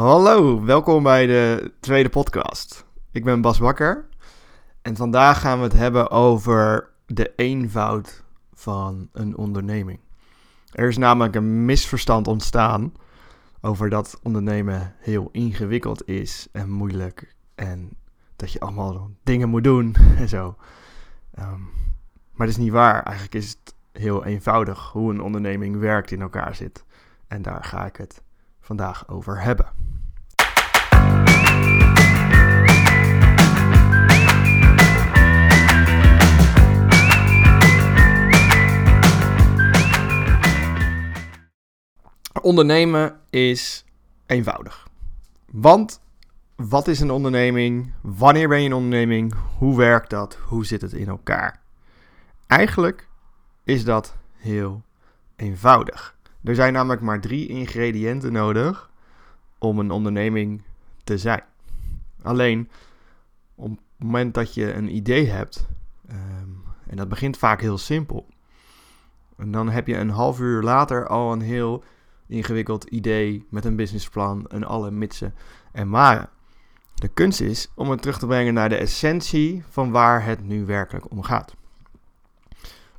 Hallo, welkom bij de tweede podcast. Ik ben Bas Bakker en vandaag gaan we het hebben over de eenvoud van een onderneming. Er is namelijk een misverstand ontstaan over dat ondernemen heel ingewikkeld is en moeilijk en dat je allemaal dingen moet doen en zo. Ehm, maar dat is niet waar. Eigenlijk is het heel eenvoudig hoe een onderneming werkt in elkaar zit. En daar ga ik het vandaag over hebben. Ondernemen is eenvoudig. Want wat is een onderneming? Wanneer ben je een onderneming? Hoe werkt dat? Hoe zit het in elkaar? Eigenlijk is dat heel eenvoudig. Er zijn namelijk maar drie ingrediënten nodig om een onderneming te zijn. Alleen op het moment dat je een idee hebt, ehm, en dat begint vaak heel simpel, en dan heb je een half uur later al een heel ingewikkeld idee met een businessplan en alle mitsen en maren. De kunst is om het terug te brengen naar de essentie van waar het nu werkelijk om gaat.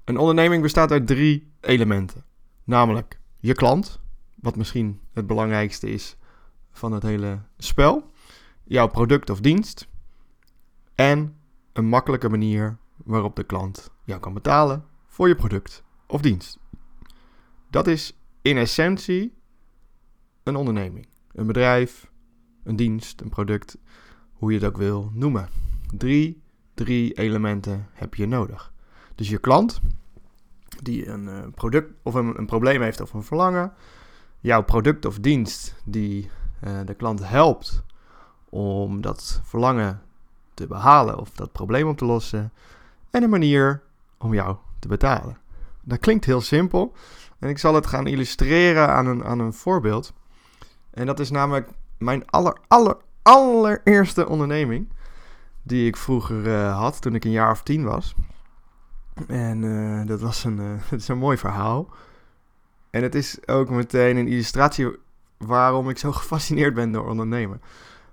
Een onderneming bestaat uit drie elementen, namelijk je klant, wat misschien het belangrijkste is van het hele spel, jouw product of dienst en een makkelijke manier waarop de klant jou kan betalen voor je product of dienst. Dat is in essentie een onderneming, een bedrijf, een dienst, een product, hoe je het ook wil noemen. Drie, drie elementen heb je nodig. Dus je klant, die een uh, product of een, een, probleem heeft of een verlangen. Jouw product of dienst die uh, de klant helpt om dat verlangen te behalen of dat probleem op te lossen. En een manier om jou te betalen. Dat klinkt heel simpel. En ik zal het gaan illustreren aan een, aan een voorbeeld. En dat is namelijk mijn aller, aller, allereerste onderneming. Die ik vroeger uh, had toen ik een jaar of tien was. En uh, dat was een, uh, het is een mooi verhaal. En het is ook meteen een illustratie waarom ik zo gefascineerd ben door ondernemen.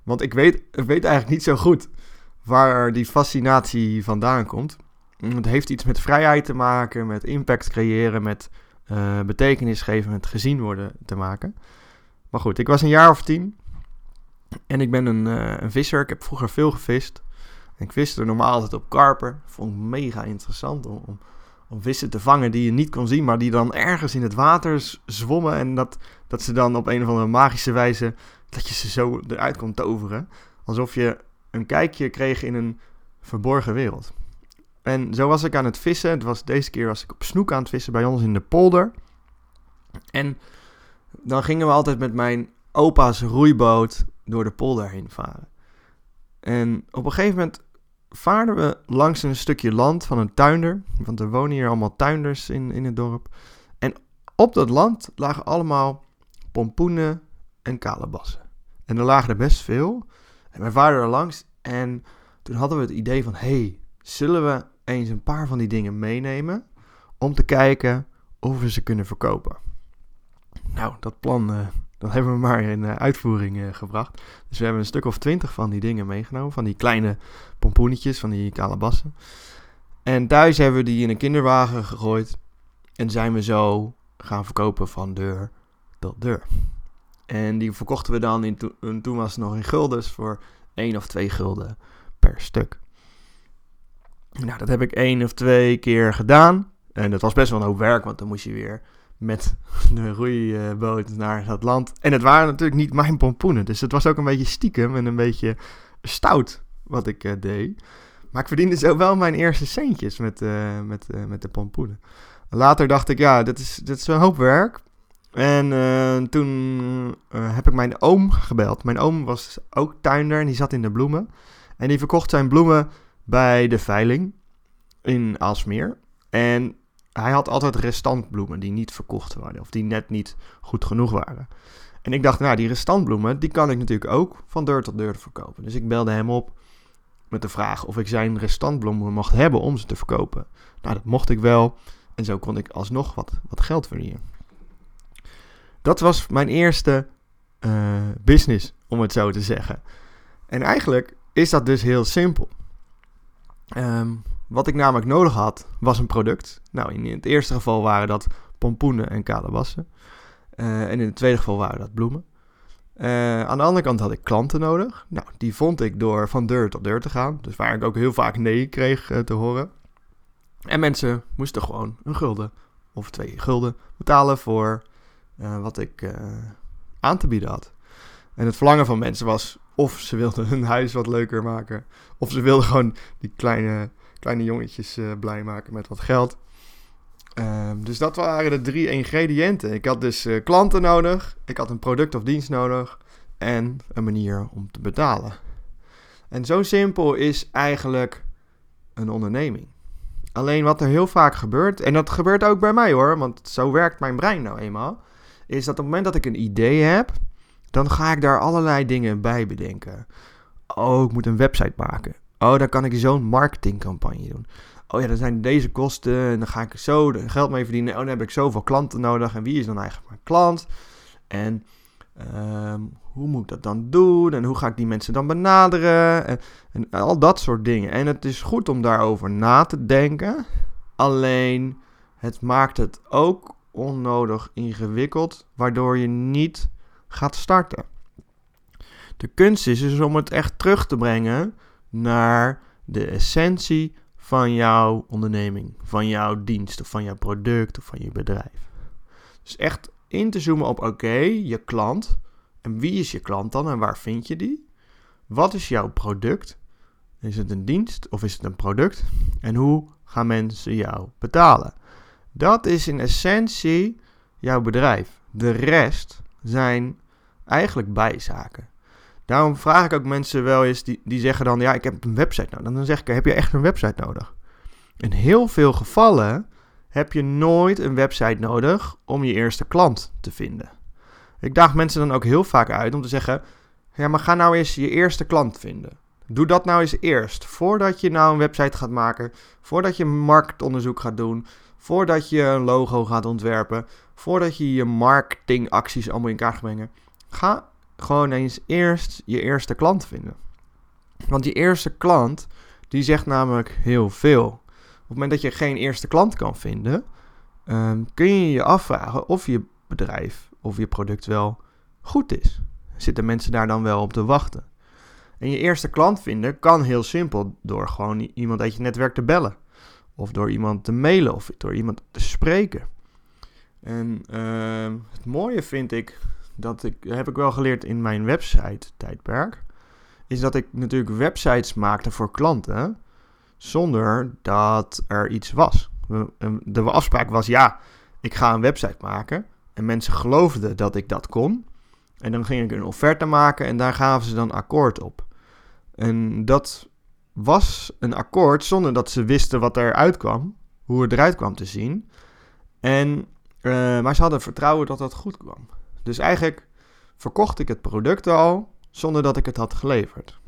Want ik weet, ik weet eigenlijk niet zo goed waar die fascinatie vandaan komt. Het heeft iets met vrijheid te maken, met impact creëren, met uh, betekenis geven, met gezien worden te maken. Maar goed, ik was een jaar of tien en ik ben een, uh, een visser. Ik heb vroeger veel gevist. Ik viste normaal altijd op karper. Vond ik mega interessant om, om, om, vissen te vangen die je niet kon zien, maar die dan ergens in het water zwommen. En dat, dat ze dan op een of andere magische wijze, dat je ze zo eruit kon toveren. Alsof je een kijkje kreeg in een verborgen wereld. En zo was ik aan het vissen. Het was, deze keer was ik op snoek aan het vissen bij ons in de polder. En dan gingen we altijd met mijn opa's roeiboot door de polder heen varen. En op een gegeven moment vaarden we langs een stukje land van een tuinder. Want er wonen hier allemaal tuinders in, in het dorp. En op dat land lagen allemaal pompoenen en kalebassen. En er lagen er best veel. En wij vaarden er langs en toen hadden we het idee van... hey, zullen we eens een paar van die dingen meenemen... om te kijken of we ze kunnen verkopen? Nou, dat plan uh, dat hebben we maar in uh, uitvoering uh, gebracht. Dus we hebben een stuk of twintig van die dingen meegenomen. Van die kleine pompoenetjes, van die kalebassen. En thuis hebben we die in een kinderwagen gegooid. En zijn we zo gaan verkopen van deur tot deur. En die verkochten we dan, in to toen was het nog in guldens, voor 1 of 2 gulden per stuk. Nou, dat heb ik één of twee keer gedaan. En dat was best wel een hoop werk, want dan moest je weer met de roeiboot naar dat land. En het waren natuurlijk niet mijn pompoenen. Dus het was ook een beetje stiekem en een beetje stout wat ik uh, deed. Maar ik verdiende zo wel mijn eerste centjes met, uh, met, uh, met de pompoenen. Later dacht ik, ja, dit is, dit is een hoop werk. En toen heb ik mijn oom gebeld. Mijn oom was ook tuinder en die zat in de bloemen. En die verkocht zijn bloemen bij de veiling in Aalsmeer. En hij had altijd restantbloemen die niet verkocht waren of die net niet goed genoeg waren. En ik dacht, nou, die restantbloemen, die kan ik natuurlijk ook van deur tot deur verkopen. Dus ik belde hem op met de vraag of ik zijn restantbloemen mocht hebben om ze te verkopen. Nou, dat mocht ik wel. En zo kon ik alsnog wat, wat geld verdienen. Dat was mijn eerste uh, business om het zo te zeggen. En eigenlijk is dat dus heel simpel. Ehm, wat ik namelijk nodig had, was een product. Nou, in het eerste geval waren dat pompoenen en kalebassen. Uh, en in het tweede geval waren dat bloemen. Uh, aan de andere kant had ik klanten nodig. Nou, die vond ik door van deur tot deur te gaan. Dus waar ik ook heel vaak nee kreeg uh, te horen. En mensen moesten gewoon een gulden of twee gulden betalen voor wat ik aan te bieden had. En het verlangen van mensen was of ze wilden hun huis wat leuker maken. Of ze wilden gewoon die kleine, kleine jongetjes uh, blij maken met wat geld. Uh, dus dat waren de drie ingrediënten. Ik had dus uh, klanten nodig. Ik had een product of dienst nodig. En een manier om te betalen. En zo simpel is eigenlijk een onderneming. Alleen wat er heel vaak gebeurt, en dat gebeurt ook bij mij hoor, want zo werkt mijn brein nou eenmaal, is dat op het moment dat ik een idee heb, dan ga ik daar allerlei dingen bij bedenken. Oh, ik moet een website maken. Oh, dan kan ik zo'n marketingcampagne doen. Oh ja, dan zijn deze kosten en dan ga ik zo geld mee verdienen. Oh, dan heb ik zoveel klanten nodig. En wie is dan eigenlijk mijn klant? En ehm, hoe moet ik dat dan doen? En hoe ga ik die mensen dan benaderen? En, en al dat soort dingen. En het is goed om daarover na te denken. Alleen, het maakt het ook onnodig ingewikkeld, waardoor je niet gaat starten. De kunst is dus om het echt terug te brengen naar de essentie van jouw onderneming, van jouw dienst of van jouw product of van je bedrijf. Dus echt in te zoomen op oké, je klant. En wie is je klant dan en waar vind je die? Wat is jouw product? Is het een dienst of is het een product? En hoe gaan mensen jou betalen? Dat is in essentie jouw bedrijf. De rest zijn eigenlijk bijzaken. Daarom vraag ik ook mensen wel eens die, die zeggen dan: Ja, ik heb een website nodig. Dan zeg ik: Heb je echt een website nodig? In heel veel gevallen heb je nooit een website nodig om je eerste klant te vinden. Ik daag mensen dan ook heel vaak uit om te zeggen: Ja, maar ga nou eens je eerste klant vinden. Doe dat nou eens eerst. Voordat je nou een website gaat maken, voordat je marktonderzoek gaat doen, voordat je een logo gaat ontwerpen, voordat je je marketingacties allemaal in kaart brengen. Ga gewoon eens eerst je eerste klant vinden. Want die eerste klant, die zegt namelijk heel veel. Op het moment dat je geen eerste klant kan vinden, um, kun je je afvragen of je bedrijf of je product wel goed is. Zitten mensen daar dan wel op te wachten? En je eerste klant vinden kan heel simpel door gewoon iemand uit je netwerk te bellen. Of door iemand te mailen of door iemand te spreken. En uh, het mooie vind ik, dat ik, heb ik wel geleerd in mijn website tijdperk, is dat ik natuurlijk websites maakte voor klanten zonder dat er iets was. De afspraak was ja, ik ga een website maken en mensen geloofden dat ik dat kon. En dan ging ik een offerte maken en daar gaven ze dan akkoord op. En dat was een akkoord zonder dat ze wisten wat eruit kwam, hoe het eruit kwam te zien. En, uh, maar ze hadden vertrouwen dat dat goed kwam. Dus eigenlijk verkocht ik het product al zonder dat ik het had geleverd.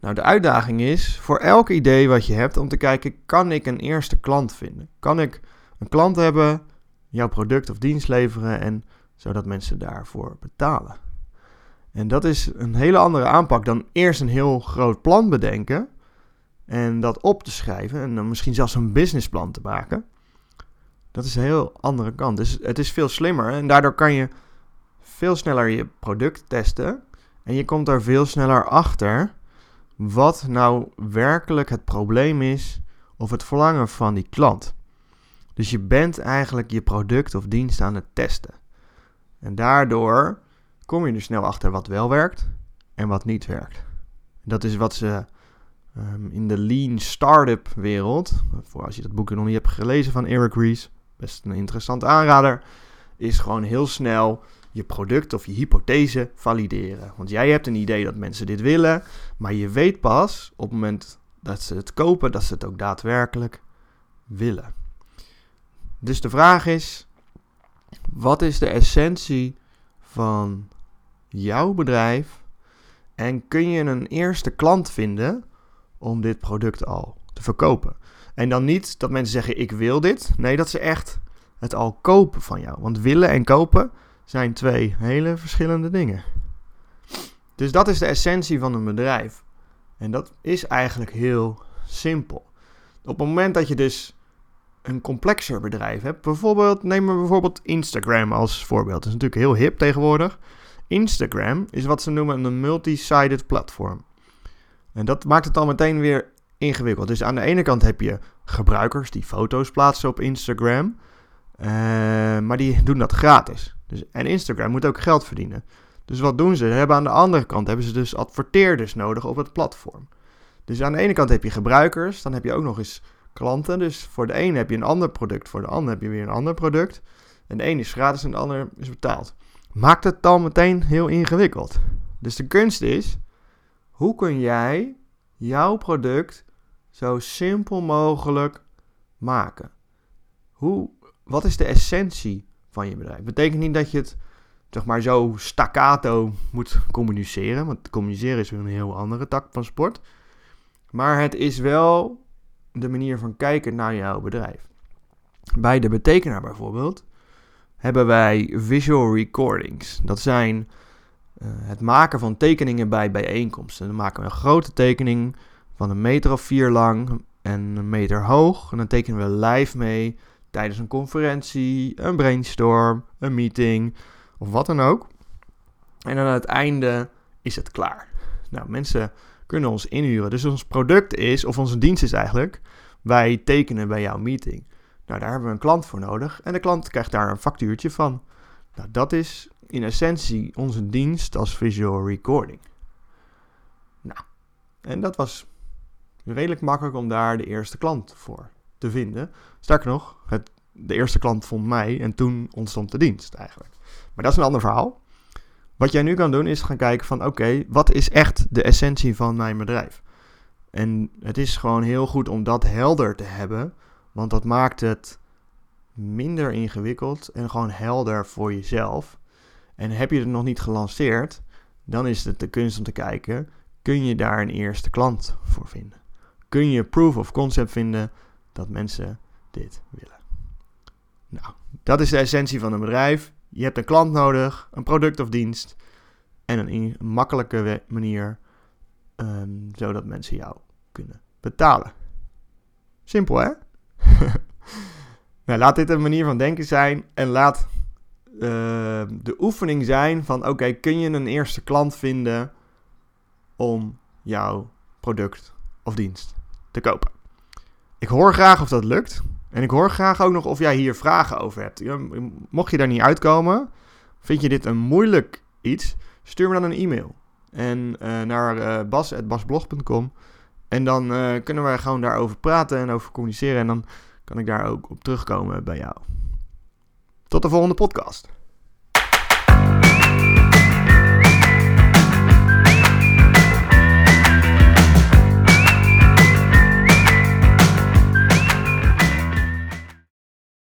Nou, de uitdaging is voor elk idee wat je hebt om te kijken: kan ik een eerste klant vinden? Kan ik een klant hebben, jouw product of dienst leveren en zodat mensen daarvoor betalen? En dat is een hele andere aanpak dan eerst een heel groot plan bedenken en dat op te schrijven en dan misschien zelfs een businessplan te maken. Dat is een heel andere kant. Dus het is veel slimmer en daardoor kan je veel sneller je product testen en je komt er veel sneller achter wat nou werkelijk het probleem is of het verlangen van die klant. Dus je bent eigenlijk je product of dienst aan het testen. En daardoor kom je er snel achter wat wel werkt en wat niet werkt. Dat is wat ze um, in de lean startup wereld, voor als je dat boek nog niet hebt gelezen van Eric Ries, best een interessante aanrader, is gewoon heel snel je product of je hypothese valideren. Want jij hebt een idee dat mensen dit willen, maar je weet pas op het moment dat ze het kopen, dat ze het ook daadwerkelijk willen. Dus de vraag is: wat is de essentie van jouw bedrijf en kun je een eerste klant vinden om dit product al te verkopen. En dan niet dat mensen zeggen ik wil dit. Nee, dat ze echt het al kopen van jou. Want willen en kopen zijn twee hele verschillende dingen. Dus dat is de essentie van een bedrijf. En dat is eigenlijk heel simpel. Op het moment dat je dus een complexer bedrijf hebt, bijvoorbeeld, neem we bijvoorbeeld Instagram als voorbeeld. Dat is natuurlijk heel hip tegenwoordig. Instagram is wat ze noemen een multi-sided platform. En dat maakt het al meteen weer ingewikkeld. Dus aan de ene kant heb je gebruikers die foto's plaatsen op Instagram, uh, maar die doen dat gratis. Dus, en Instagram moet ook geld verdienen. Dus wat doen ze? ze hebben aan de andere kant hebben ze dus adverteerders nodig op het platform. Dus aan de ene kant heb je gebruikers, dan heb je ook nog eens klanten. Dus voor de een heb je een ander product, voor de ander heb je weer een ander product. En de een is gratis en de ander is betaald. Maakt het dan meteen heel ingewikkeld. Dus de kunst is, hoe kun jij jouw product zo simpel mogelijk maken? Hoe, wat is de essentie van je bedrijf? Betekent niet dat je het zeg maar zo staccato moet communiceren, want communiceren is een heel andere tak van sport. Maar het is wel de manier van kijken naar jouw bedrijf. Bij de betekenaar bijvoorbeeld hebben wij visual recordings. Dat zijn uh, het maken van tekeningen bij bijeenkomsten. Dan maken we een grote tekening van een meter of vier lang en een meter hoog. En dan tekenen we live mee tijdens een conferentie, een brainstorm, een meeting of wat dan ook. En aan het einde is het klaar. Nou, mensen kunnen ons inhuren. Dus ons product is, of onze dienst is eigenlijk, wij tekenen bij jouw meeting. Nou, daar hebben we een klant voor nodig en de klant krijgt daar een factuurtje van. Nou, dat is in essentie onze dienst als visual recording. Nou, en dat was redelijk makkelijk om daar de eerste klant voor te vinden. Sterker nog, het, de eerste klant vond mij en toen ontstond de dienst eigenlijk. Maar dat is een ander verhaal. Wat jij nu kan doen is gaan kijken van oké, wat is echt de essentie van mijn bedrijf? En het is gewoon heel goed om dat helder te hebben, want dat maakt het minder ingewikkeld en gewoon helder voor jezelf. En heb je het nog niet gelanceerd, dan is het de kunst om te kijken, kun je daar een eerste klant voor vinden? Kun je proof of concept vinden dat mensen dit willen? Nou, dat is de essentie van een bedrijf. Je hebt een klant nodig, een product of dienst en een makkelijke manier ehm, zodat mensen jou kunnen betalen. Simpel hè? nou, laat dit een manier van denken zijn en laat ehm, de oefening zijn van oké, kun je een eerste klant vinden om jouw product of dienst te kopen? Ik hoor graag of dat lukt. En ik hoor graag ook nog of jij hier vragen over hebt. Mocht je daar niet uitkomen, vind je dit een moeilijk iets, stuur me dan een e-mail. En uh, naar uh, bas.basblog.com. En dan uh, kunnen we gewoon daarover praten en over communiceren. En dan kan ik daar ook op terugkomen bij jou. Tot de volgende podcast.